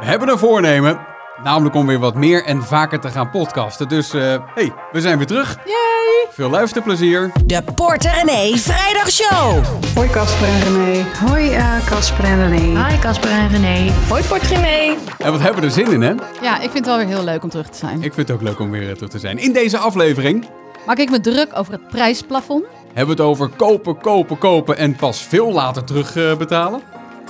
We hebben een voornemen, namelijk om weer wat meer en vaker te gaan podcasten. Dus eh hey, we zijn weer terug. Yay! Veel luisterplezier. De Porter René Vrijdagshow. Hoi Casper en René. Hoi eh, Casper en René. Hi Casper en René. Hoi Portrimee. En wat hebben we er zin in, hè? Ja, ik vind het wel weer heel leuk om terug te zijn. Ik vind het ook leuk om weer eh, terug te zijn. In deze aflevering Maak ik me druk over het prijsplafond, hebben we het over kopen, kopen, kopen en pas veel later terugbetalen.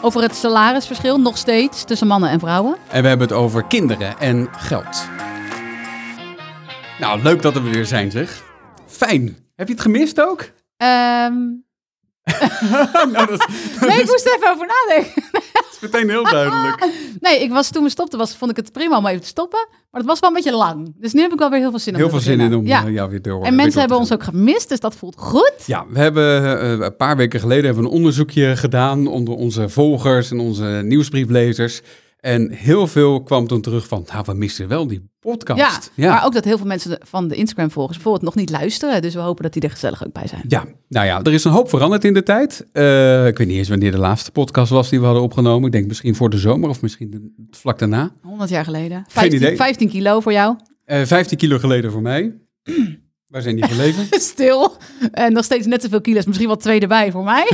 Over het salarisverschil nog steeds tussen mannen en vrouwen. En we hebben het over kinderen en geld. Nou, leuk dat we er weer zijn, zeg. Fijn. Heb je het gemist ook? Ehm nou, dat, dat nee, ik is moest er even over nadenken. meteen heel duidelijk. Nee, ik was, toen we stopten, was, vond ik het prima om even te stoppen. Maar het was wel een beetje lang. Dus nu heb ik wel weer heel veel zin om Heel te veel zin in om Ja. eh, jou weer door En weer mensen hebben te ons ook gemist, dus dat voelt goed. Ja, we hebben eh, een paar weken geleden hebben we een onderzoekje gedaan onder onze volgers en onze nieuwsbrieflezers. En heel veel kwam toen terug van, nou, we missen wel die podcast. Ja, maar ook dat heel veel mensen van de Instagram-volgers bijvoorbeeld nog niet luisteren. Dus we hopen dat die er gezellig ook bij zijn. Ja, nou ja, er is een hoop veranderd in de tijd. Eh, ik weet niet eens wanneer de laatste podcast was die we hadden opgenomen. Ik denk misschien voor de zomer of misschien de- vlak daarna. 100 jaar geleden. 15, idee. 15 kilo voor jou. Eh 15 kilo geleden voor mij. Waar zijn die gebleven? Stil. En nog steeds net zoveel kilo's. Misschien wel twee erbij voor mij.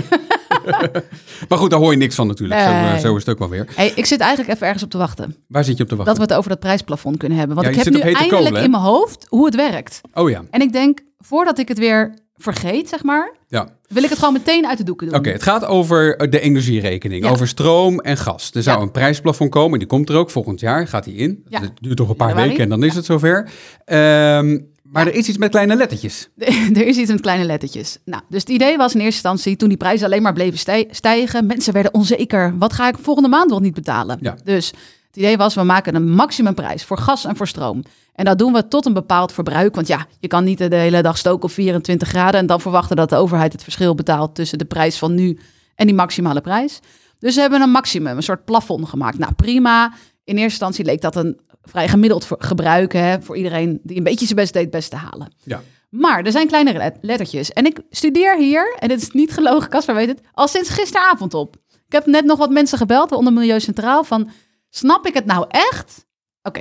maar goed, daar hoor je niks van natuurlijk. Zo, eh, Nee. zo is het ook wel weer. Hey, ik zit eigenlijk even ergens op te wachten. Waar zit je op te wachten? Dat we het over dat prijsplafond kunnen hebben. Want Ja, ik heb nu eindelijk kolen, in mijn hoofd hoe het werkt. Oh ja, En ik denk, voordat ik het weer vergeet, zeg maar, ja. wil ik het gewoon meteen uit de doeken doen. Oké, het gaat over de energierekening, Ja. over stroom en gas. Er zou Ja. een prijsplafond komen, die komt er ook volgend jaar, gaat die in. Ja. Het duurt nog een paar weken en dan is het zover. Ehm, maar er is iets met kleine lettertjes. er is iets met kleine lettertjes. Nou, dus het idee was in eerste instantie, toen die prijzen alleen maar bleven stij- stijgen, mensen werden onzeker. Wat ga ik volgende maand wel niet betalen? Ja. Dus het idee was, we maken een maximumprijs voor gas en voor stroom. En dat doen we tot een bepaald verbruik. Want ja, je kan niet de hele dag stoken op 24 graden en dan verwachten dat de overheid het verschil betaalt tussen de prijs van nu en die maximale prijs. Dus we hebben een maximum, een soort plafond gemaakt. Nou, prima. In eerste instantie leek dat een vrij gemiddeld voor- gebruik hè, voor iedereen die een beetje zijn best deed, best te halen. Ja. Maar er zijn kleine let- lettertjes. En ik studeer hier, en dit is niet gelogen, Casper weet het, al sinds gisteravond op. Ik heb net nog wat mensen gebeld, onder Milieu Centraal, van snap ik het nou echt? Oké,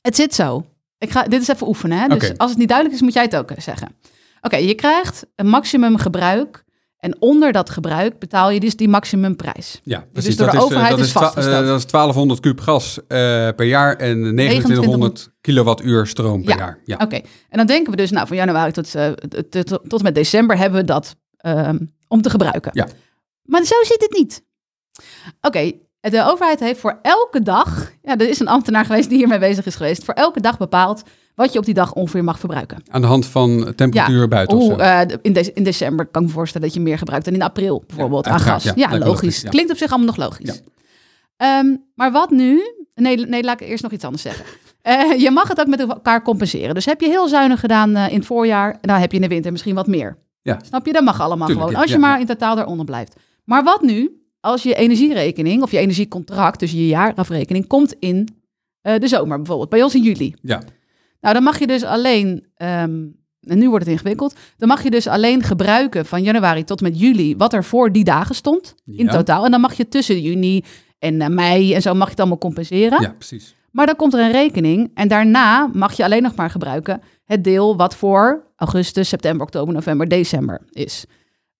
het zit zo. Ik ga, dit is even oefenen, hè? dus als het niet duidelijk is, moet jij het ook eh, zeggen. Oké, je krijgt een maximum gebruik en onder dat gebruik betaal je dus die maximumprijs. Ja, dus precies. door de dat, is, eh, overheid dat, is is vastgesteld. eh, dat is 1200 kub gas eh, per jaar en 2900 kilowattuur stroom per Ja. jaar. Ja. Oké, en dan denken we dus, nou, van januari tot, eh, tot, tot, en met december hebben we dat ehm, om te gebruiken. Ja. Maar zo zit het niet. Oké, de overheid heeft voor elke dag, ja, er is een ambtenaar geweest die hiermee bezig is geweest, voor elke dag bepaald wat je op die dag ongeveer mag verbruiken. Aan de hand van temperatuur buiten of eh, in, de- in december kan ik me voorstellen dat je meer gebruikt dan in april bijvoorbeeld aan gas. ja. Logisch. Klinkt op zich allemaal nog logisch. Ehm, maar wat nu? Nee, nee, laat ik eerst nog iets anders zeggen. Eh, je mag het ook met elkaar compenseren. Dus heb je heel zuinig gedaan eh, in het voorjaar, dan heb je in de winter misschien wat meer. Ja. Snap je? Dat mag allemaal Tuurlijk, gewoon. Als je maar in totaal daaronder blijft. Maar wat nu als je energierekening of je energiecontract, dus je jaarafrekening, komt in de zomer bijvoorbeeld. Bij ons in juli. Ja. Nou, dan mag je dus alleen, ehm, en nu wordt het ingewikkeld, dan mag je dus alleen gebruiken van januari tot met juli wat er voor die dagen stond in Ja. totaal. En dan mag je tussen juni en eh, mei en zo mag je het allemaal compenseren. ja, precies. Maar dan komt er een rekening en daarna mag je alleen nog maar gebruiken het deel wat voor augustus, september, oktober, november, december is.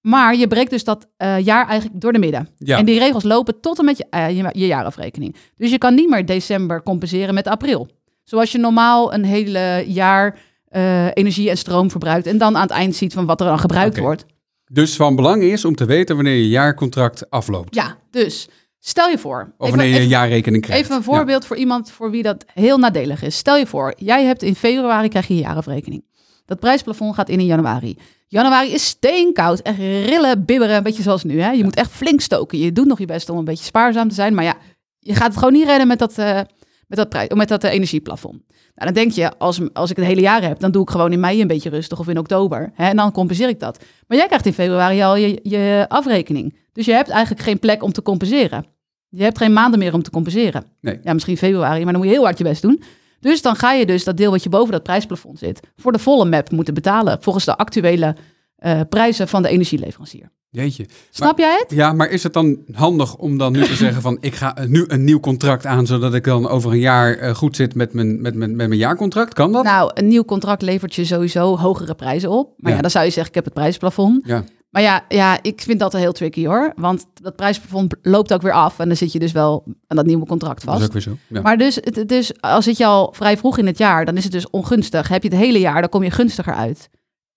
Maar je breekt dus dat eh, jaar eigenlijk door de midden. Ja. En die regels lopen tot en met je, eh, je, je jaarafrekening. Dus je kan niet meer december compenseren met april. Zoals je normaal een hele jaar eh, energie en stroom verbruikt. En dan aan het eind ziet van wat er dan gebruikt wordt. Dus van belang is om te weten wanneer je jaarcontract afloopt. Ja, dus stel je voor. Of even- wanneer je een even- jaarrekening krijgt. Even een voorbeeld voor iemand voor wie dat heel nadelig is. Stel je voor, jij hebt in februari krijg je je jaarafrekening. Dat prijsplafond gaat in in januari. Januari is steenkoud, echt rillen, bibberen, een beetje zoals nu. Hè? Je moet echt flink stoken. Je doet nog je best om een beetje spaarzaam te zijn, maar ja, je gaat het gewoon niet redden met dat, eh, met dat, prijs, met dat eh, energieplafond. Nou, dan denk je, als, als ik het hele jaar heb, dan doe ik gewoon in mei een beetje rustig of in oktober. Hè? En dan compenseer ik dat. Maar jij krijgt in februari al je, je afrekening. Dus je hebt eigenlijk geen plek om te compenseren. Je hebt geen maanden meer om te compenseren. Nee. Ja, misschien februari, maar dan moet je heel hard je best doen. Dus dan ga je dus dat deel wat je boven dat prijsplafond zit, voor de volle map moeten betalen. Volgens de actuele eh, prijzen van de energieleverancier. Jeetje. Snap jij het? Ja, maar is het dan handig om dan nu te zeggen van ik ga nu een nieuw contract aan, zodat ik dan over een jaar eh, goed zit met mijn, met, mijn, met mijn jaarcontract? Kan dat? Nou, een nieuw contract levert je sowieso hogere prijzen op. Maar ja, Ja. dan zou je zeggen, ik heb het prijsplafond. Ja. Maar ja, ja, ik vind dat heel tricky hoor. Want dat prijsplafond loopt ook weer af. En dan zit je dus wel aan dat nieuwe contract dat is vast. ook weer zo. Ja. Maar dus, is, als zit je al vrij vroeg in het jaar, dan is het dus ongunstig. Heb je het hele jaar, dan kom je gunstiger uit.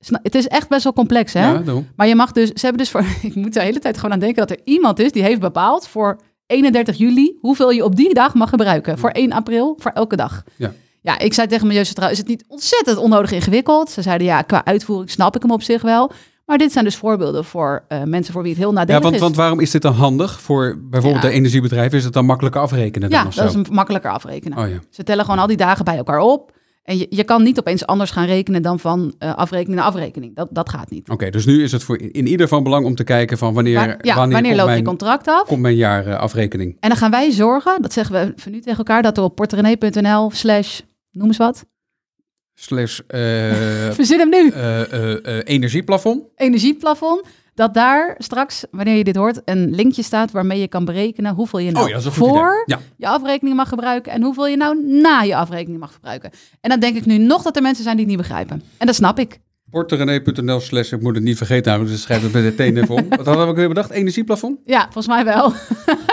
Het is echt best wel complex, hè? ja. Maar je mag dus, ze hebben dus voor, ik moet de hele tijd gewoon aan denken dat er iemand is die heeft bepaald voor 31 juli hoeveel je op die dag mag gebruiken. Voor 1 april, voor elke dag. Ja. Ja, ik zei tegen Milieucentraal, is het niet ontzettend onnodig ingewikkeld? Ze zeiden ja, qua uitvoering snap ik hem op zich wel. Maar dit zijn dus voorbeelden voor eh, mensen voor wie het heel Ja, nadelig want, is. want waarom is dit dan handig? Voor bijvoorbeeld Ja. de energiebedrijven is het dan makkelijker afrekenen dan ja, dat is een makkelijker afrekenen. Oh ja. Ze tellen gewoon al die dagen bij elkaar op. En je, je kan niet opeens anders gaan rekenen dan van eh, afrekening naar afrekening. Dat, dat gaat niet. Oké, dus nu is het voor in ieder van belang om te kijken van wanneer, Waar- ja, wanneer, loopt mijn, je contract af? komt mijn jaar eh, afrekening. En dan gaan wij zorgen, dat zeggen we van nu tegen elkaar, dat er op porterenee.nl slash, noem eens wat, Slash eh, verzin hem nu, eh, energieplafond. energieplafond, dat daar straks, wanneer je dit hoort, een linkje staat waarmee je kan berekenen hoeveel je nou Oh ja, dat goed voor. Ja. je afrekening mag gebruiken en hoeveel je nou na je afrekening mag gebruiken. En dan denk ik nu nog dat er mensen zijn die het niet begrijpen. En dat snap ik. Porterenee.nl slash, ik moet het niet vergeten houden, dus schrijf het meteen even om. Wat hadden we ook weer bedacht? Energieplafond? Ja, volgens mij wel.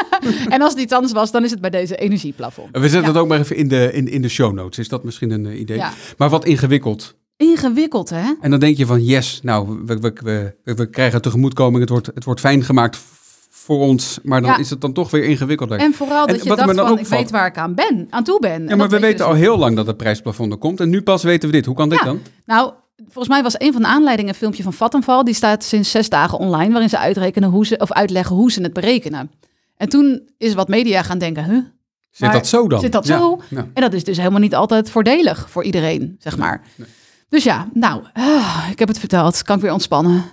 en als het iets anders was, dan is het bij deze energieplafond. We zetten Ja. het ook maar even in de, in, in de show notes. Is dat misschien een eh, idee? Ja. Maar wat ingewikkeld. Ingewikkeld, hè? En dan denk je van, yes, nou, we, we, we, we- krijgen tegemoetkoming. Het wordt, het wordt fijn gemaakt voor ons. Maar dan Ja. is het dan toch weer ingewikkelder. En vooral En dat je dacht dan van, ik valt- weet waar ik aan ben, aan toe ben. ja, En maar we weten dus al heel lang dat het prijsplafond er komt. En nu pas weten we dit. Hoe kan dit Ja. dan? Nou, volgens mij was een van de aanleidingen een filmpje van Vattenfall. Die staat sinds zes dagen online, waarin ze uitrekenen hoe ze, of uitleggen hoe ze het berekenen. En toen is wat media gaan denken, huh? Zit Maar dat zo dan? zit dat Ja. zo? En dat is dus helemaal niet altijd voordelig voor iedereen, zeg maar. nee. Dus ja, nou, ah, ik heb het verteld. Kan ik weer ontspannen.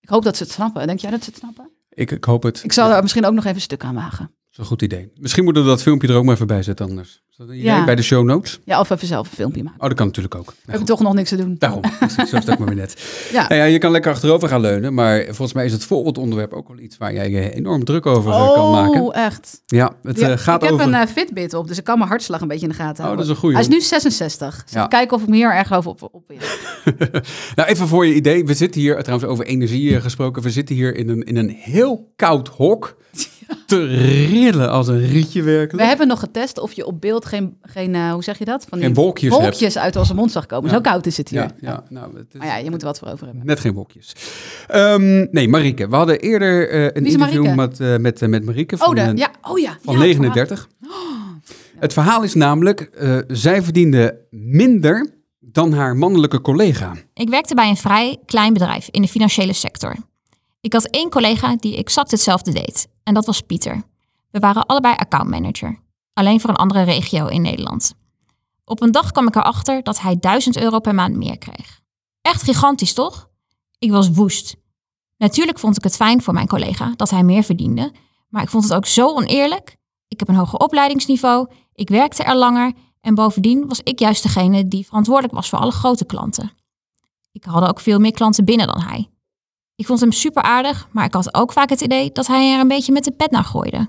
Ik hoop dat ze het snappen. Denk jij dat ze het snappen? Ik, ik hoop het. Ik zal Ja, er misschien ook nog even een stuk aan wagen. Dat is een goed idee. Misschien moeten we dat filmpje er ook maar even bij zetten anders. Is dat een idee? Ja. Bij de show notes? Ja, of even zelf een filmpje maken. Oh, dat kan natuurlijk ook. We Nou, hebben toch nog niks te doen. Daarom, zo is dat maar weer net. Ja. Nou ja, je kan lekker achterover gaan leunen, maar volgens mij is het volgende onderwerp ook wel iets waar jij je enorm druk over eh, kan maken. Oh, echt. Ja, het Ja, eh, gaat ik heb over... een eh, Fitbit op, dus ik kan mijn hartslag een beetje in de gaten Oh, houden. dat is een goeie. Hij is nu 66. Dus Ja. kijken of ik me hier erg over op, op. Nou, even voor je idee. We zitten hier, trouwens over energie gesproken, we zitten hier in een, in een heel koud hok. Te rillen als een rietje We werkelijk. hebben nog getest of je op beeld geen, geen eh, hoe zeg je dat? Van die Geen wolkjes hebt. uit onze mond zag komen. Ja. Zo koud is het hier. Ja, ja, nou, het is Maar ja, je moet er wat voor over hebben. net geen wolkjes. Ehm, nee, Marieke. We hadden eerder eh, een interview Marieke? met, eh, met, met Marieke van, Oh, de, eh, ja, oh ja. van ja, 39. Het verhaal is namelijk, eh, zij verdiende minder dan haar mannelijke collega. Ik werkte bij een vrij klein bedrijf in de financiële sector. Ik had één collega die exact hetzelfde deed. En dat was Pieter. We waren allebei accountmanager. Alleen voor een andere regio in Nederland. Op een dag kwam ik erachter dat hij 1000 euro per maand meer kreeg. Echt gigantisch, toch? Ik was woest. Natuurlijk vond ik het fijn voor mijn collega dat hij meer verdiende. Maar ik vond het ook zo oneerlijk. Ik heb een hoger opleidingsniveau. Ik werkte er langer. En bovendien was ik juist degene die verantwoordelijk was voor alle grote klanten. Ik had ook veel meer klanten binnen dan hij. Ik vond hem super aardig, maar ik had ook vaak het idee dat hij er een beetje met de pet naar gooide.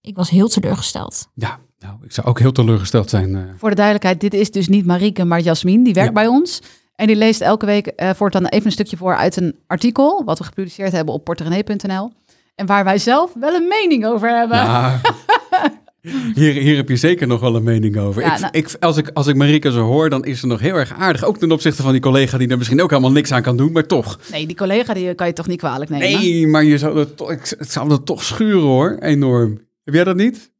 Ik was heel teleurgesteld. Ja, nou, ik zou ook heel teleurgesteld zijn. eh. Voor de duidelijkheid, dit is dus niet Marieke, maar Jasmin. Die werkt Ja. bij ons. En die leest elke week eh voortaan even een stukje voor uit een artikel... wat we gepubliceerd hebben op porterenee.nl. En waar wij zelf wel een mening over hebben. Ja. Hier, hier heb je zeker nog wel een mening over. Ja, ik, nou- ik, als, ik, als ik Marieke zo hoor, dan is ze nog heel erg aardig. Ook ten opzichte van die collega die er misschien ook helemaal niks aan kan doen, maar toch. Nee, die collega die kan je toch niet kwalijk nemen? Nee, maar je zou toch, ik, het zou er toch schuren hoor, enorm. Heb jij dat niet?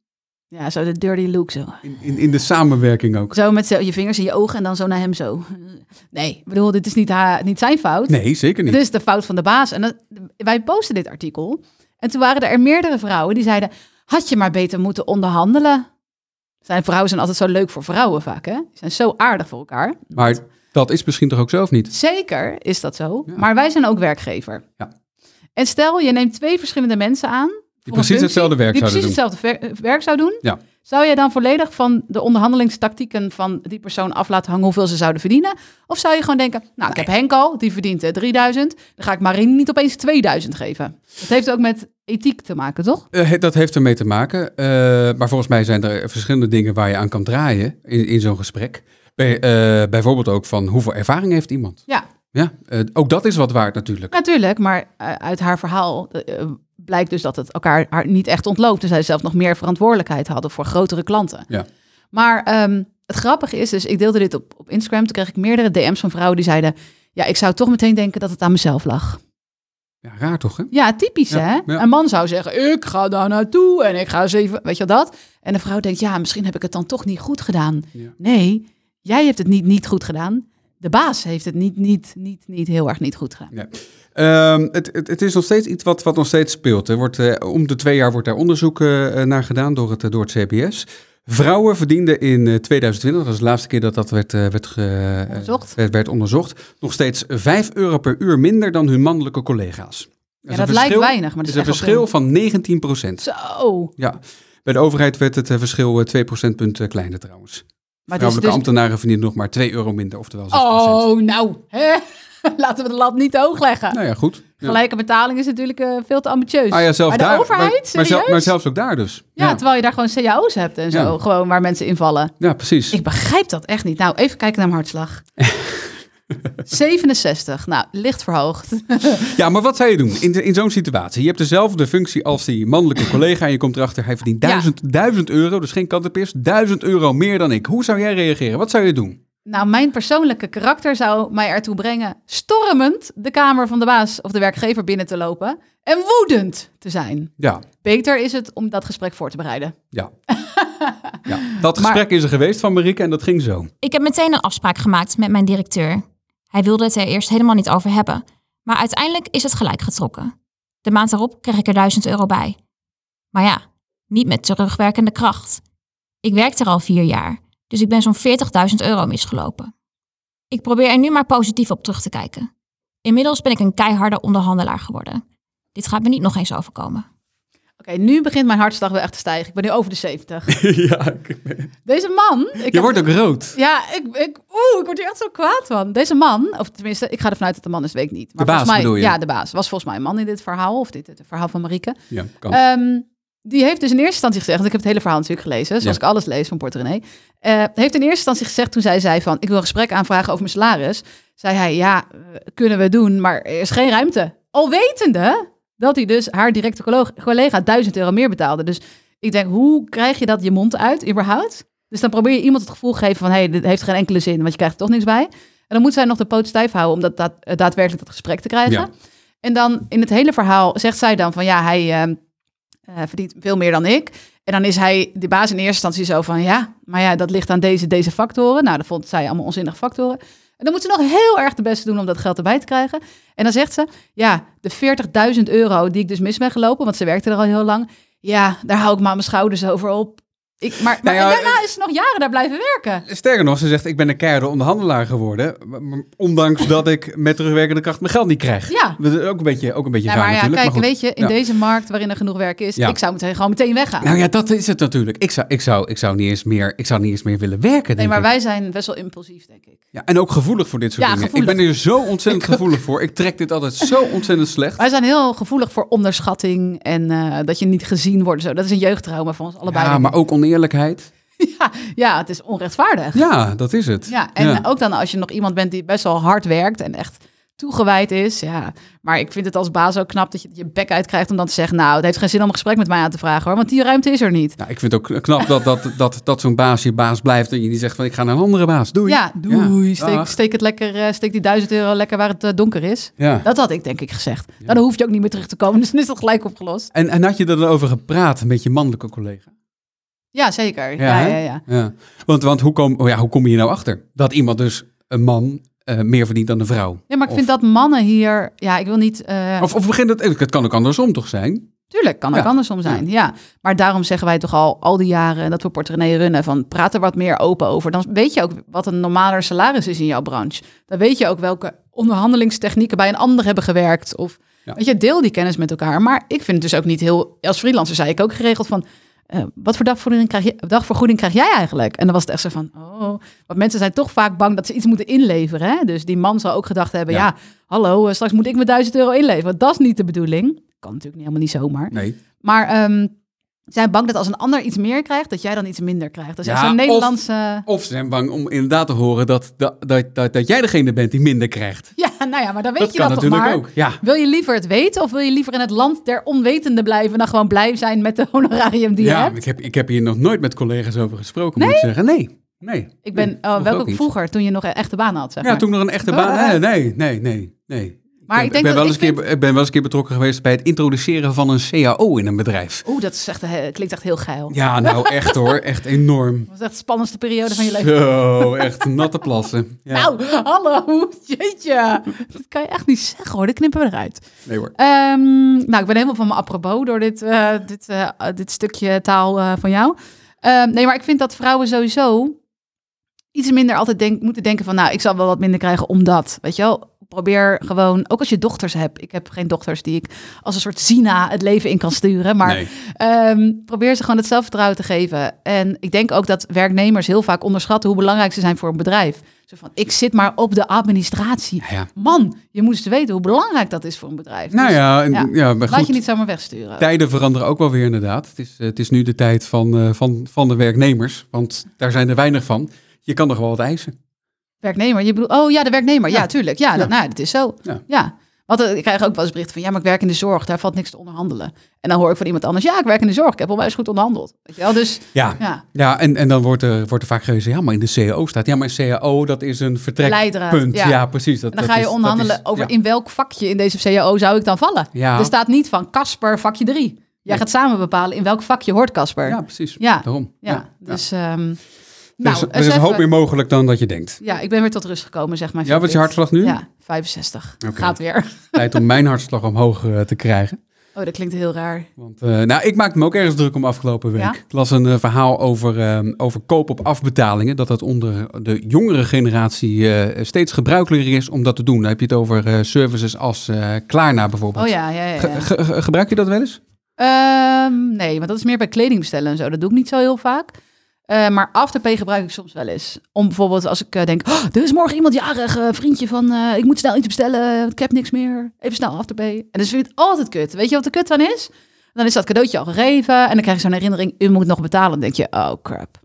Ja, zo de dirty look zo. In, in, in de samenwerking ook. Zo met je vingers in je ogen en dan zo naar hem zo. Nee, ik bedoel, dit is niet, haar, niet zijn fout. Nee, zeker niet. Dit is de fout van de baas. En dat, wij posten dit artikel. En toen waren er meerdere vrouwen die zeiden... had je maar beter moeten onderhandelen. Zijn vrouwen zijn altijd zo leuk voor vrouwen vaak, hè? Die zijn zo aardig voor elkaar. Maar dat is misschien toch ook zelf niet? Zeker is dat zo. Ja. Maar wij zijn ook werkgever. Ja. En stel, je neemt twee verschillende mensen aan... een precies functie hetzelfde werk Die precies hetzelfde ver- werk zou doen. Ja. Zou jij dan volledig van de onderhandelingstactieken van die persoon af laten hangen hoeveel ze zouden verdienen? Of zou je gewoon denken, nou, ik heb Henk al, die verdient eh, 3000, dan ga ik Marine niet opeens 2000 geven. Dat heeft ook met ethiek te maken, toch? Eh, he- dat heeft ermee te maken. eh, maar volgens mij zijn er verschillende dingen waar je aan kan draaien in, in zo'n gesprek. Bij, eh, bijvoorbeeld ook van hoeveel ervaring heeft iemand? Ja, Ja, eh, ook dat is wat waard natuurlijk. natuurlijk, maar eh, uit haar verhaal eh, blijkt dus dat het elkaar haar niet echt ontloopt. En zij zelf nog meer verantwoordelijkheid hadden voor grotere klanten. Ja. Maar ehm, het grappige is dus, ik deelde dit op, op Instagram, toen kreeg ik meerdere DM's van vrouwen die zeiden, ja, ik zou toch meteen denken dat het aan mezelf lag. Ja, raar toch, hè? Ja, typisch Ja, hè? ja. Een man zou zeggen, ik ga daar naartoe en ik ga eens even, weet je dat? En de vrouw denkt, ja, misschien heb ik het dan toch niet goed gedaan. Nee, jij hebt het niet niet goed gedaan. De baas heeft het niet, niet, niet, niet heel erg niet goed gedaan. Ja. Ehm, het, het, het is nog steeds iets wat, wat nog steeds speelt. Er wordt, eh, om de twee jaar wordt daar onderzoek eh, naar gedaan door het, eh, door het CBS. Vrouwen verdienden in eh, 2020, dat is de laatste keer dat dat werd, eh, werd, ge- eh, Onderzocht. werd, werd onderzocht, nog steeds 5 euro per uur minder dan hun mannelijke collega's. Ja, dat lijkt weinig, maar Het dat is een is verschil van 19 procent. Zo. Ja. Bij de overheid werd het eh, verschil eh, 2 procentpunten kleiner trouwens. Maar Vrouwelijke dus... ambtenaren verdienen nog maar 2 euro minder, oftewel 6 Oh, nou. Hè? Laten we de lat niet hoog leggen. Nou ja, goed. Ja. Gelijke betaling is natuurlijk eh, veel te ambitieus. Ah ja, zelfs maar de daar. overheid, maar, maar, zelfs ook daar dus. ja, terwijl je daar gewoon cao's hebt en zo. Gewoon waar mensen invallen. Ja, precies. Ik begrijp dat echt niet. Nou, even kijken naar mijn hartslag. 67. Nou, licht verhoogd. Ja, maar wat zou je doen in, in zo'n situatie? Je hebt dezelfde functie als die mannelijke collega en je komt erachter, hij verdient Ja. 1000, 1000 euro, dus geen kattenpis, 1000 euro meer dan ik. Hoe zou jij reageren? Wat zou je doen? Nou, mijn persoonlijke karakter zou mij ertoe brengen stormend de kamer van de baas of de werkgever binnen te lopen en woedend te zijn. Ja, Beter is het om dat gesprek voor te bereiden. ja. ja. Dat Maar- gesprek is er geweest van Marieke en dat ging zo. Ik heb meteen een afspraak gemaakt met mijn directeur. Hij wilde het er eerst helemaal niet over hebben. Maar uiteindelijk is het gelijk getrokken. De maand daarop kreeg ik er 1000 euro bij. Maar ja, niet met terugwerkende kracht. Ik werk er al vier jaar, dus ik ben zo'n 40.000 euro misgelopen. Ik probeer er nu maar positief op terug te kijken. Inmiddels ben ik een keiharde onderhandelaar geworden. Dit gaat me niet nog eens overkomen. Oké, nu begint mijn hartslag wel echt te stijgen. Ik ben nu over de 70. ja, ik- Deze man... Ik je wordt ook rood. Ja, ik, ik, oeh, ik word hier echt zo kwaad van. Deze man, of tenminste, ik ga ervan uit dat de man is, weet ik niet. Maar De baas volgens mij, bedoel je? Ja, de baas. Was volgens mij een man in dit verhaal, of dit het verhaal van Marieke. Ja, kan. Ehm, die heeft dus in eerste instantie gezegd, want ik heb het hele verhaal natuurlijk gelezen, zoals Ja. ik alles lees van Porto René. eh, heeft in eerste instantie gezegd toen zij zei van, ik wil een gesprek aanvragen over mijn salaris. Zei hij, ja, eh, kunnen we doen, maar er is geen ruimte. Al wetende dat hij dus haar directe collega 1000 euro meer betaalde. Dus ik denk, hoe krijg je dat je mond uit, überhaupt? Dus dan probeer je iemand het gevoel te geven van, hé, hey, dit heeft geen enkele zin, want je krijgt er toch niks bij. En dan moet zij nog de poot stijf houden om dat, dat, eh, daadwerkelijk dat gesprek te krijgen. Ja. En dan in het hele verhaal zegt zij dan van, ja, hij ehm, eh, verdient veel meer dan ik. En dan is hij, de baas in eerste instantie zo van, ja, maar ja, dat ligt aan deze, deze factoren. Nou, dat vond zij allemaal onzinnige factoren. Dan moet ze nog heel erg de beste doen om dat geld erbij te krijgen. En dan zegt ze, ja, de 40.000 euro die ik dus mis ben gelopen, want ze werkte er al heel lang. Ja, daar hou ik maar mijn schouders over op. Ik, maar maar Nou ja, daarna is ze nog jaren daar blijven werken. Sterker nog, ze zegt, ik ben een keiharde onderhandelaar geworden. Ondanks dat ik met terugwerkende kracht mijn geld niet krijg. Ja. Dat is ook een beetje, ook een beetje Ja, raar maar ja, natuurlijk. kijk, maar weet je, in Ja. deze markt waarin er genoeg werk is, ik zou meteen gewoon meteen weggaan. Nou ja, dat is het natuurlijk. Ik zou, ik zou, ik zou, niet, eens meer, ik zou niet eens meer willen werken, nee, maar ik. wij zijn best wel impulsief, denk ik. Ja, en ook gevoelig voor dit soort dingen. gevoelig. Ik ben er zo ontzettend gevoelig voor. Ik trek dit altijd zo ontzettend slecht. Wij zijn heel gevoelig voor onderschatting en eh, dat je niet gezien wordt. Zo. Dat is een jeugdtrauma van ons allebei. Ja, maar ook oneerlijkheid. ja, ja, het is onrechtvaardig. Ja, dat is het. Ja, en ook dan als je nog iemand bent die best wel hard werkt en echt toegewijd is. Ja, maar ik vind het als baas ook knap dat je je bek uitkrijgt om dan te zeggen... nou, het heeft geen zin om een gesprek met mij aan te vragen hoor, want die ruimte is er niet. Nou, ik vind het ook knap dat, dat, dat, dat zo'n baas je baas blijft en je niet zegt van ik ga naar een andere baas. Doei. Ja, doei, Ja. steek, Dag. steek het lekker, eh, steek die duizend euro lekker waar het eh, donker is. Ja. Dat had ik denk ik gezegd. Dan hoef je ook niet meer terug te komen, dus dan is dat gelijk opgelost. En, en had je er dan over gepraat met je mannelijke collega? Ja, zeker. Ja, ja, ja. ja. Want, want hoe, kom, oh ja, hoe kom je hier nou achter? Dat iemand dus, een man, eh, meer verdient dan een vrouw. Ja, maar ik Of- vind dat mannen hier... Ja, ik wil niet... eh, Of, of begint het, het kan ook andersom toch zijn? Tuurlijk, kan ook andersom zijn, ja. Maar daarom zeggen wij toch al al die jaren dat we Portemonnee runnen... van praat er wat meer open over. Dan weet je ook wat een normaler salaris is in jouw branche. Dan weet je ook welke onderhandelingstechnieken bij een ander hebben gewerkt. Of Ja. weet je, deel die kennis met elkaar. Maar ik vind het dus ook niet heel... Als freelancer zei ik ook geregeld van... eh, wat voor dagvergoeding krijg, je, dagvergoeding krijg jij eigenlijk? En dan was het echt zo van, oh, want mensen zijn toch vaak bang dat ze iets moeten inleveren. Hè? Dus die man zal ook gedacht hebben, ja, Ja. hallo, eh, straks moet ik me 1000 euro inleveren. Want dat is niet de bedoeling. Kan natuurlijk niet, helemaal niet zomaar. Nee. Maar ehm, zijn bang dat als een ander iets meer krijgt, dat jij dan iets minder krijgt. Dat is Ja, echt zo'n of- Nederlandse... Of ze zijn bang om inderdaad te horen dat, dat, dat, dat, dat jij degene bent die minder krijgt. Ja, nou ja, maar dan weet dat je dat toch maar. ook. Ja. Wil je liever het weten of wil je liever in het land der onwetenden blijven... dan gewoon blij zijn met de honorarium die je ja, hebt? ik heb, ik heb hier nog nooit met collega's over gesproken, moet ik zeggen. Nee, nee. Ik ben, nee, oh, vroeger welke niet. toen je nog een echte baan had, zeg Ja, maar. toen nog een echte Oh, baan. ja. Nee, nee, nee, nee. Maar ik, ik ben, denk ben dat- wel eens keer, ik ben wel eens een keer betrokken geweest bij het introduceren van een CAO in een bedrijf. Oeh, dat is echt, eh, klinkt echt heel geil. Ja, nou echt hoor, echt enorm. Dat was echt de spannendste periode van je leven. Zo, echt natte plassen. Ja. Nou, hallo, jeetje. Dat kan je echt niet zeggen hoor, dat knippen we eruit. Nee hoor. Ehm, nou, ik ben helemaal van me apropos door dit, eh, dit, eh, dit stukje taal van jou. Ehm, nee, maar ik vind dat vrouwen sowieso iets minder altijd denk, moeten denken van... nou, ik zal wel wat minder krijgen omdat, weet je wel... Probeer gewoon, ook als je dochters hebt. Ik heb geen dochters die ik als een soort Zina het leven in kan sturen. Maar Nee. Ehm, probeer ze gewoon het zelfvertrouwen te geven. En ik denk ook dat werknemers heel vaak onderschatten hoe belangrijk ze zijn voor een bedrijf. Zo van, ik zit maar op de administratie. Ja. Man, je moest weten hoe belangrijk dat is voor een bedrijf. Nou Dus ja, en, ja. ja. maar laat goed, je niet zomaar wegsturen. tijden veranderen ook wel weer inderdaad. Het is, eh, het is nu de tijd van, eh, van, van de werknemers, want daar zijn er weinig van. Je kan er wel wat eisen. Werknemer, je bedoelt, oh ja, de werknemer. Ja, Ja. tuurlijk. Ja, Dat, nou, dat is zo. Ja. Ja. Want eh, ik krijg ook wel eens berichten van, ja, maar ik werk in de zorg. Daar valt niks te onderhandelen. En dan hoor ik van iemand anders, ja, ik werk in de zorg. Ik heb onwijs goed onderhandeld. Weet je wel? Dus Ja, ja, ja en, en dan wordt er, wordt er vaak gezegd, ja, maar in de CAO staat. Ja, maar CAO, dat is een vertrekpunt. Ja. ja. precies. Dat, En dan dat ga je is- onderhandelen is- over ja. in welk vakje in deze CAO zou ik dan vallen. Ja. Er staat niet van Casper vakje 3. Jij Nee. gaat samen bepalen in welk vakje hoort Casper. Ja, precies. Ja. Daarom. ja. dus... ehm Er nou, is, er is een hoop meer mogelijk dan dat je denkt. Ja, ik ben weer tot rust gekomen, zeg maar. Ja, wat is je hartslag nu? Ja, 65. Oké. Gaat weer. Tijd om mijn hartslag omhoog eh, te krijgen. Oh, dat klinkt heel raar. Want eh, nou, ik maakte me ook ergens druk om afgelopen week. Ja? Ik las een eh, verhaal over, eh, over koop op afbetalingen. Dat dat onder de jongere generatie steeds gebruikelijker is om dat te doen. Dan heb je het over services als Klarna bijvoorbeeld. Oh ja, ja, ja. Ge- ja. ge- ge- gebruik je dat wel eens? Ehm, nee, want dat is meer bij kleding bestellen en zo. Dat doe ik niet zo heel vaak. Eh, maar Afterpay gebruik ik soms wel eens. Om bijvoorbeeld als ik eh, denk, oh, er is morgen iemand jarig, eh, vriendje van, ik moet snel iets bestellen, ik heb niks meer. Even snel Afterpay. En dus vind ik het altijd kut. Weet je wat de kut van is? Dan is dat cadeautje al gegeven en dan krijg je zo'n herinnering, u moet nog betalen. Dan denk je, oh crap.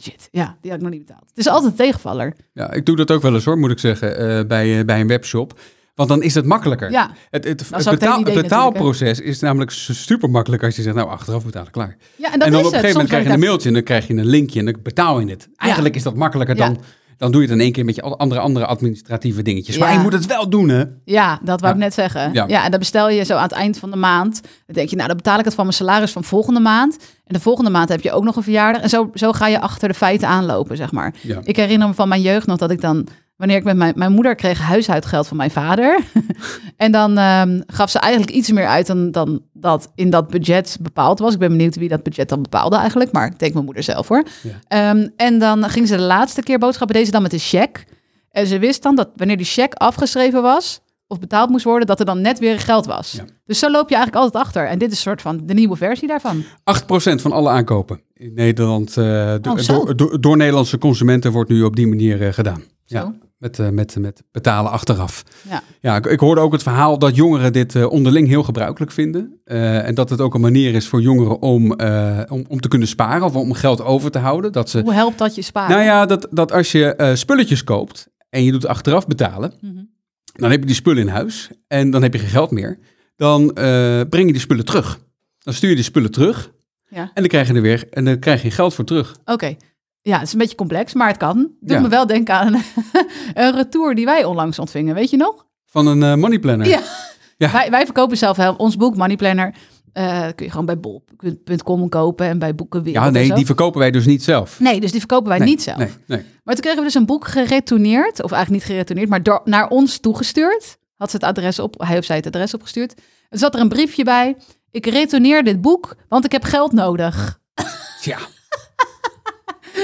Shit, ja, die had ik nog niet betaald. Het is altijd een tegenvaller. Ja, ik doe dat ook wel eens hoor, moet ik zeggen, bij, bij een webshop. Want dan is het makkelijker. Ja, Het, het, betaal- het betaalproces is namelijk super makkelijk als je zegt, nou achteraf betalen, klaar. ja en dat en dan is op een gegeven moment krijg je een mailtje en dan krijg je een linkje en dan betaal je het. Eigenlijk is dat makkelijker Ja. dan, dan doe je het in één keer met je andere, andere administratieve dingetjes. Maar je moet het wel doen, hè? Ja, dat wou ik net zeggen. Ja. Ja. en dan bestel je zo aan het eind van de maand. Dan denk je, nou, dan betaal ik het van mijn salaris van volgende maand. En de volgende maand heb je ook nog een verjaardag. En zo, zo ga je achter de feiten aanlopen, zeg maar. Ja. Ik herinner me van mijn jeugd nog dat ik dan... Wanneer ik met mijn, mijn moeder kreeg huishoudgeld van mijn vader. en dan ehm, gaf ze eigenlijk iets meer uit dan, dan dat in dat budget bepaald was. Ik ben benieuwd wie dat budget dan bepaalde eigenlijk. Maar ik denk mijn moeder zelf hoor. Ja. Ehm, en dan ging ze de laatste keer boodschappen, deze dan met een cheque. En ze wist dan dat wanneer die cheque afgeschreven was of betaald moest worden, dat er dan net weer geld was. Ja. Dus zo loop je eigenlijk altijd achter. En dit is een soort van de nieuwe versie daarvan. 8% van alle aankopen in Nederland eh, Oh, door, door, door Nederlandse consumenten wordt nu op die manier eh, gedaan. Ja. Met, eh, met, met betalen achteraf. Ja. Ja, ik, ik hoorde ook het verhaal dat jongeren dit eh, onderling heel gebruikelijk vinden. Eh, en dat het ook een manier is voor jongeren om, om, om te kunnen sparen of om geld over te houden. Dat ze, Hoe helpt dat je sparen? nou ja, dat, dat als je spulletjes koopt en je doet achteraf betalen, Mhm. dan heb je die spullen in huis en dan heb je geen geld meer. Dan breng je die spullen terug. Dan stuur je die spullen terug Ja. en dan krijg je er weer en dan krijg je geld voor terug. Oké. Ja, het is een beetje complex, maar het kan. Doet Ja. me wel denken aan een retour die wij onlangs ontvingen. Weet je nog? Van een eh, money planner. Ja. Ja. Wij, wij verkopen zelf ons boek Money Planner. eh, kun je gewoon bij bol.com kopen en bij Boekenwereld. Ja, en nee, die verkopen wij dus niet zelf. Nee, dus die verkopen wij Nee, niet zelf. Nee, nee. Maar toen kregen we dus een boek geretourneerd. Of eigenlijk niet geretourneerd, maar door, naar ons toegestuurd. Had ze het adres op, hij of zij het adres opgestuurd. Er zat er een briefje bij. Ik retourneer dit boek, want ik heb geld nodig. Tja,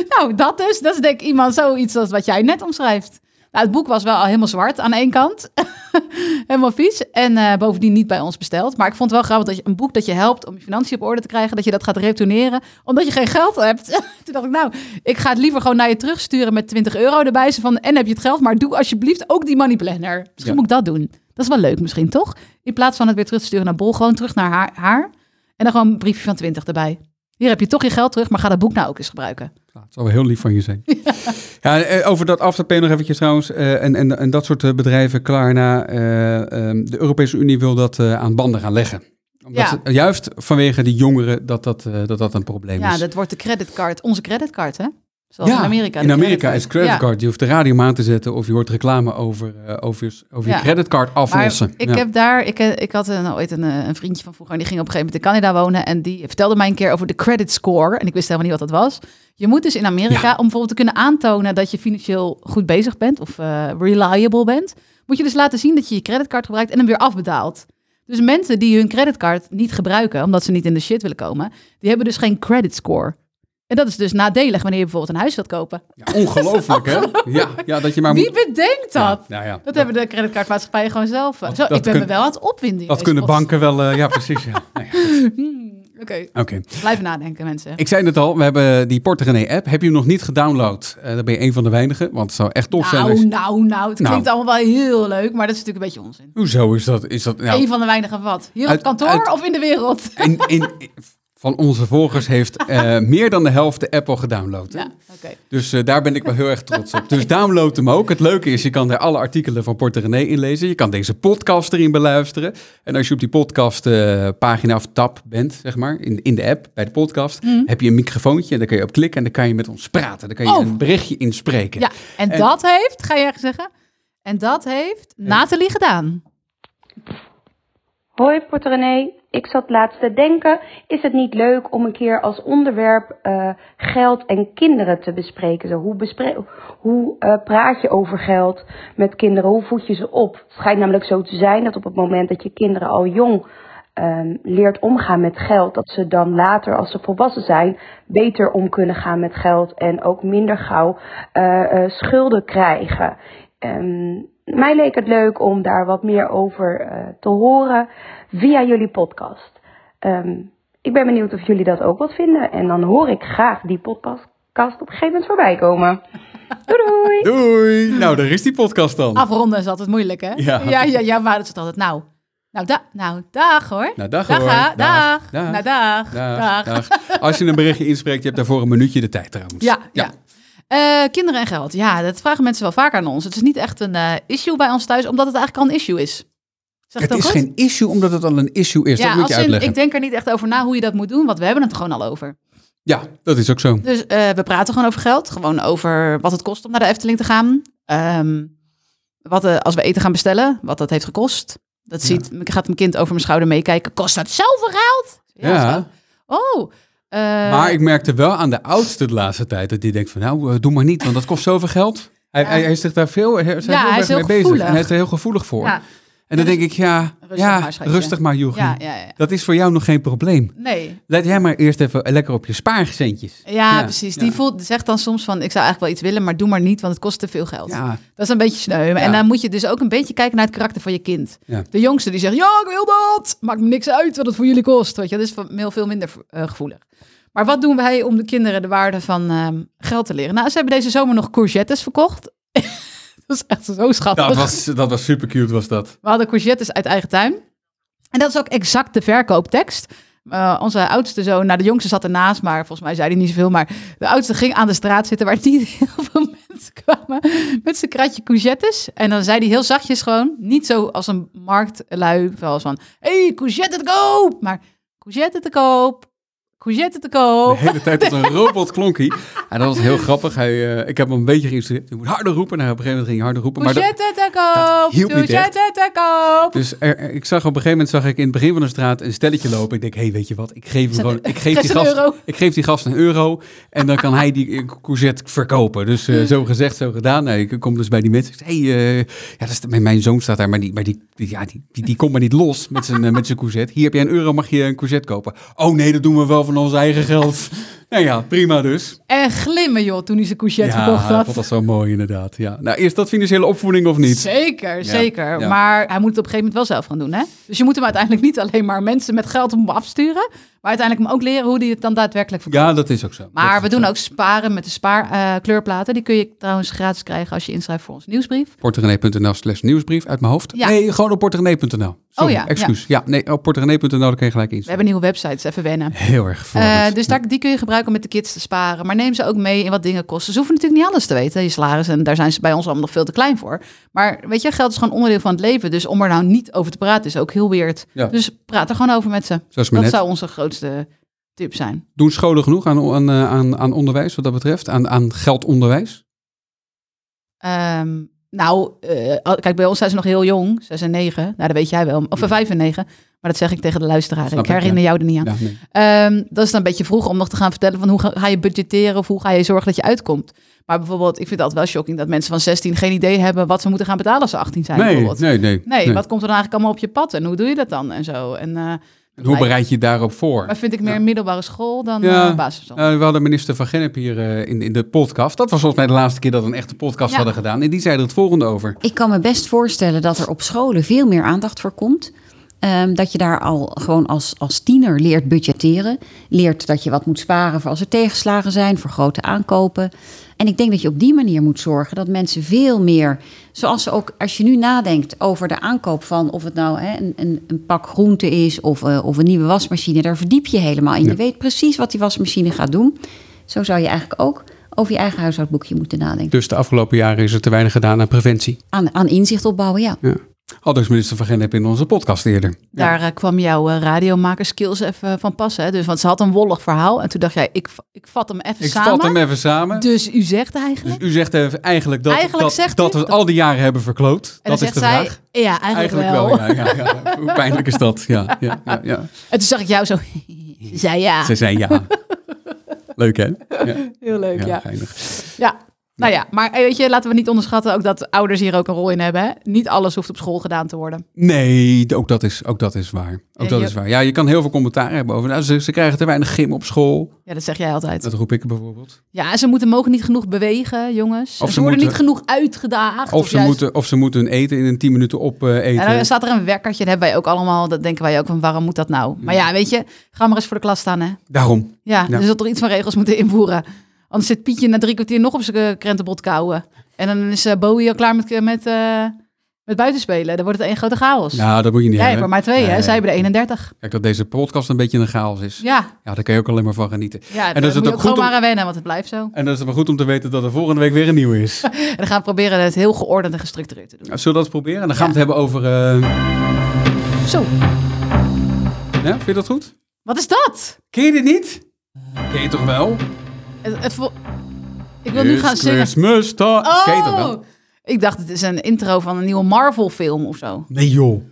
Nou, dat dus. Dat is denk ik iemand zoiets als wat jij net omschrijft. Nou, het boek was wel al helemaal zwart aan één kant. helemaal vies. En eh, bovendien niet bij ons besteld. Maar ik vond het wel grappig dat je een boek dat je helpt om je financiën op orde te krijgen, dat je dat gaat retourneren, omdat je geen geld hebt. Toen dacht ik, nou, ik ga het liever gewoon naar je terugsturen met 20 euro erbij. Zo van, en heb je het geld, maar doe alsjeblieft ook die money planner. Misschien Ja. moet ik dat doen. Dat is wel leuk misschien, toch? In plaats van het weer terug te sturen naar Bol, gewoon terug naar haar. haar en dan gewoon een briefje van 20 erbij. Hier heb je toch je geld terug, maar ga dat boek nou ook eens gebruiken. Ja, het zal wel heel lief van je zijn. ja, eh, over dat afterpay nog eventjes trouwens. eh, en, en, en dat soort eh, bedrijven, Klarna. eh, ehm, de Europese Unie wil dat aan banden gaan leggen. Omdat Ja. ze- juist vanwege die jongeren dat dat, dat, dat een probleem Ja, is. dat wordt de creditcard, onze creditcard, hè? Zoals Ja, in Amerika. In Amerika is creditcard. Je hoeft de radio aan te zetten of je hoort reclame over, eh, over, je- over Ja. je creditcard Maar aflossen. ik heb daar, ik, eh, ik had een, ooit een, eh, een vriendje van vroeger, en die ging op een gegeven moment in Canada wonen. En die vertelde mij een keer over de credit score. En ik wist helemaal niet wat dat was. Je moet dus in Amerika, om bijvoorbeeld te kunnen aantonen dat je financieel goed bezig bent of eh, reliable bent, moet je dus laten zien dat je je creditcard gebruikt en hem weer afbetaalt. Dus mensen die hun creditcard niet gebruiken, omdat ze niet in de shit willen komen, die hebben dus geen credit score. En dat is dus nadelig wanneer je bijvoorbeeld een huis wilt kopen. Ja, ongelooflijk, hè? Ja, ja, dat je maar Wie bedenkt dat? Ja, nou Dat hebben de creditcardmaatschappijen gewoon zelf. eh. Zo, dat ik ben kun- me wel aan het opwinden. Dat kunnen banken wel... eh, ja, precies. Ja. Nou Hmm, Oké, Oké. blijven nadenken mensen. Ik zei het al, we hebben die Porte René app. Heb je hem nog niet gedownload? Eh dan ben je een van de weinigen, want het zou echt tof zijn. nou, als- nou, nou, het Nou. klinkt allemaal wel heel leuk, maar dat is natuurlijk een beetje onzin. Hoezo is dat? Is dat nou, Eén van de weinigen wat? Hier Uit- op kantoor uit- of in de wereld? in, in, van onze volgers heeft eh, meer dan de helft de app al gedownload. Ja, oké. Dus eh, daar ben ik wel heel erg trots op. Dus download hem ook. Het leuke is, je kan daar alle artikelen van Porte René inlezen. Je kan deze podcast erin beluisteren. En als je op die podcastpagina of tab bent, zeg maar, in, in de app, bij de podcast, heb je een microfoontje. En daar kun je op klikken en dan kan je met ons praten. Dan kan je Oh. een berichtje inspreken. Ja, en, En- dat heeft, ga je ergens zeggen, en dat heeft Nathalie gedaan. Hoi Porte René, ik zat laatst te denken, is het niet leuk om een keer als onderwerp eh, geld en kinderen te bespreken? Zo, hoe hoe eh, praat je over geld met kinderen? Hoe voed je ze op? Het schijnt namelijk zo te zijn dat op het moment dat je kinderen al jong ehm, leert omgaan met geld, dat ze dan later als ze volwassen zijn beter om kunnen gaan met geld en ook minder gauw eh, schulden krijgen. Ehm, mij leek het leuk om daar wat meer over eh, te horen via jullie podcast. Ehm, ik ben benieuwd of jullie dat ook wat vinden. En dan hoor ik graag die podcast op een gegeven moment voorbij komen. Doei doei! Doei! Nou, daar is die podcast dan. Afronden is altijd moeilijk, hè? Ja. ja, ja, ja maar dat is het altijd. Nou, nou, da, nou dag hoor. Nou, dag, dag, hoor. dag, Dag. Nou, dag, Dag, dag. dag. Als je een berichtje inspreekt, je hebt daarvoor een minuutje de tijd trouwens. Ja, ja. Eh, kinderen en geld. Ja, dat vragen mensen wel vaak aan ons. Het is niet echt een eh, issue bij ons thuis, omdat het eigenlijk al een issue is. Zeg Het dat is goed? geen issue omdat het al een issue is. dat moet je in, uitleggen. ik denk er niet echt over na hoe je dat moet doen, want we hebben het er gewoon al over. Ja, dat is ook zo. Dus eh, we praten gewoon over geld. Gewoon over wat het kost om naar de Efteling te gaan. Ehm, wat, als we eten gaan bestellen, wat dat heeft gekost. Dat Ja. ziet, gaat mijn kind over mijn schouder meekijken. Kost dat zoveel geld? Ja. zo. Oh. Eh, Maar ik merkte wel aan de oudste de laatste tijd dat die denkt van nou, eh, doe maar niet, want dat kost zoveel geld. Hij, hij, is zich daar veel, hij, hij Ja, heel hij erg is heel mee bezig. En hij is er heel gevoelig voor. ja, En dan denk ik, ja, Rustig ja, maar, schatje. rustig maar, Joachim. ja, ja, ja. Dat is voor jou nog geen probleem. Nee. Let jij maar eerst even lekker op je spaarcentjes. Ja, precies. Die voelt, zegt dan soms van, ik zou eigenlijk wel iets willen, maar doe maar niet, want het kost te veel geld. Ja, Dat is een beetje sneu. En dan moet je dus ook een beetje kijken naar het karakter van je kind. De jongste die zegt, ja, ik wil dat. Maakt me niks uit wat het voor jullie kost. Weet je, dat is veel, veel minder eh, gevoelig. Maar wat doen wij om de kinderen de waarde van ehm, geld te leren? Nou, ze hebben deze zomer nog courgettes verkocht. dat is echt zo schattig. dat was, dat was super cute was dat. We hadden courgettes uit eigen tuin. En dat is ook exact de verkooptekst. Eh, onze oudste zoon, nou de jongste zat ernaast, maar volgens mij zei hij niet zoveel. Maar de oudste ging aan de straat zitten waar niet heel veel mensen kwamen met zijn kratje courgettes. En dan zei hij heel zachtjes gewoon, niet zo als een marktlui, wel van, hey, courgette te koop! Maar courgette te koop, courgette te De koop. hele tijd als een robot klonk hij. En dat was heel grappig. Hij, eh, ik heb hem een beetje geïnstrueerd. Je moet harder roepen. Nou, op een gegeven moment ging hij harder roepen. Courgette te koop, hielp courgette te koop. Dus er, er- ik zag op een gegeven moment zag ik in het begin van de straat een stelletje lopen. Ik denk, hé, hey, weet je wat? Ik geef hem gewoon. Ik geef, die gast, euro. ik geef die gast een euro. En dan kan hij die courgette verkopen. Dus eh, zo gezegd, zo gedaan. Nou, ik kom dus bij die mensen. Ik hey, eh, ja, dat is, mijn, mijn zoon staat daar, maar die, maar die, die- ja, die, die, die komt maar niet los met zijn, met zijn courgette. Hier heb jij een euro, mag je een courgette kopen. Oh nee, dat doen we wel van ons eigen geld. Nou ja, prima dus. En glimmen, joh, toen hij zijn courgette ja, verkocht had. vond dat zo mooi inderdaad. Ja. Nou, is dat financiële opvoeding of niet? Zeker, zeker. ja. Maar hij moet het op een gegeven moment wel zelf gaan doen, hè? Dus je moet hem uiteindelijk niet alleen maar mensen met geld om hem afsturen, maar uiteindelijk hem ook leren hoe hij het dan daadwerkelijk verkoopt. Ja, dat is ook zo. Maar we doen zo. ook sparen met de spaarkleurplaten. Die kun je trouwens gratis krijgen als je inschrijft voor onze nieuwsbrief. Porterenee.nl slash nieuwsbrief uit mijn hoofd. Ja. Nee, gewoon op porterenee.nl. Oh ja, excuus. Ja, nee, op porterenee.nl kun je gelijk We iets. hebben nieuwe websites, even wennen. Heel erg. Eh, dus daar, die kun je gebruiken om met de kids te sparen. Maar neem ze ook mee in wat dingen kosten. Ze hoeven natuurlijk niet alles te weten, je salaris. En daar zijn ze bij ons allemaal nog veel te klein voor. Maar weet je, geld is gewoon onderdeel van het leven. Dus om er nou niet over te praten is ook heel weird. Ja. Dus praat er gewoon over met ze. Dat net. zou onze grootste tip zijn. Doen scholen genoeg aan, aan, eh, aan, aan onderwijs wat dat betreft? Aan, aan geldonderwijs? Ehm, nou, eh, kijk, bij ons zijn ze nog heel jong. Zes en negen. Nou, dat weet jij wel. Of eh, vijf en negen. Maar dat zeg ik tegen de luisteraar. Snap ik herinner jou er niet aan. Ja, nee. Ehm, dat is dan een beetje vroeg om nog te gaan vertellen van hoe ga, ga je budgetteren of hoe ga je zorgen dat je uitkomt. Maar bijvoorbeeld, ik vind het altijd wel shocking dat mensen van 16 geen idee hebben wat ze moeten gaan betalen als ze 18 zijn. Nee, bijvoorbeeld. nee, nee, Nee, wat komt er dan eigenlijk allemaal op je pad en hoe doe je dat dan en zo? En eh En hoe bereid je je daarop voor? maar vind ik meer Ja. middelbare school dan Ja. eh, basisschool. Eh, we hadden minister van Gennep hier eh, in, in de podcast. Dat was volgens mij de laatste keer dat we een echte podcast Ja. hadden gedaan. En die zei er het volgende over. Ik kan me best voorstellen dat er op scholen veel meer aandacht voor komt. Ehm, dat je daar al gewoon als, als tiener leert budgetteren. Leert dat je wat moet sparen voor als er tegenslagen zijn, voor grote aankopen. En ik denk dat je op die manier moet zorgen dat mensen veel meer, zoals ze ook als je nu nadenkt over de aankoop van of het nou hè, een, een, een pak groente is of, eh, of een nieuwe wasmachine, daar verdiep je helemaal in. Je weet precies wat die wasmachine gaat doen. Zo zou je eigenlijk ook over je eigen huishoudboekje moeten nadenken. Dus de afgelopen jaren is er te weinig gedaan aan preventie. Aan, aan inzicht opbouwen, ja. Ja. Al dus minister van Gennep in onze podcast eerder. Daar eh, kwam jouw eh, radiomakerskills even van passen. Hè? Dus, want ze had een wollig verhaal en toen dacht jij, ik, ik vat hem even Ik samen. vat hem even samen. Dus u zegt Dus eigenlijk... u zegt even eigenlijk dat, Eigenlijk dat, zegt dat u we dat- al die jaren hebben verkloot. en dat dan is de zij, vraag. ja, eigenlijk, Eigenlijk wel. wel, ja, ja, ja. Hoe pijnlijk is dat? Ja, ja, ja, ja. En toen zag ik jou zo, ze zei ja. Ze zei ja. Leuk hè? Ja, Heel leuk, ja, ja. Ja, nou ja, maar eh, weet je, laten we niet onderschatten ook dat ouders hier ook een rol in hebben. Hè? Niet alles hoeft op school gedaan te worden. Nee, ook dat is, ook dat is waar. Ook Ja, dat je- is waar. Ja, je kan heel veel commentaar hebben over. Nou, ze, ze krijgen te weinig gym op school. Ja, dat zeg jij altijd. Dat roep ik bijvoorbeeld. Ja, ze moeten mogen niet genoeg bewegen, jongens. Of ze, ze worden moeten- niet genoeg uitgedaagd. Of, ze juist- moeten, of ze moeten hun eten in een 10 minuten op eh, eten. En dan staat er een wekkertje, dat hebben wij ook allemaal. Dat denken wij ook van, waarom moet dat nou? Maar ja, weet je, ga maar eens voor de klas staan, hè. Daarom. Ja, Ja. er toch iets van regels moeten invoeren. Anders zit Pietje na drie kwartier nog op zijn eh, krentenbot kouwen. En dan is eh, Bowie al klaar met, met, eh, met buitenspelen. Dan wordt het één grote chaos. Ja, dat moet je niet Jij hebben. maar twee, hè? Zij hebben er 31. Kijk, dat deze podcast een beetje een chaos is. Ja, Ja, daar kan je ook alleen maar van genieten. ja dan daar is het ook goed gewoon om- maar aan wennen, want het blijft zo. En dan is het maar goed om te weten dat er volgende week weer een nieuwe is. En dan gaan we proberen het heel geordend en gestructureerd te doen. Zullen we dat eens proberen? En dan gaan we het hebben over... eh, Zo, Ja, vind je dat goed? wat is dat? Ken je dit niet? Ken je toch wel? Het, het vo- ik wil nu gaan zingen. Christmas time. Ken je toch wel? Oh, ik dacht het is een intro van een nieuwe Marvel film of zo. Nee joh.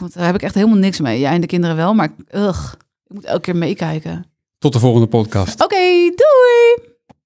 Want daar heb ik echt helemaal niks mee. Jij en de kinderen wel, maar ugh, ik moet elke keer meekijken. Tot de volgende podcast. Oké, doei!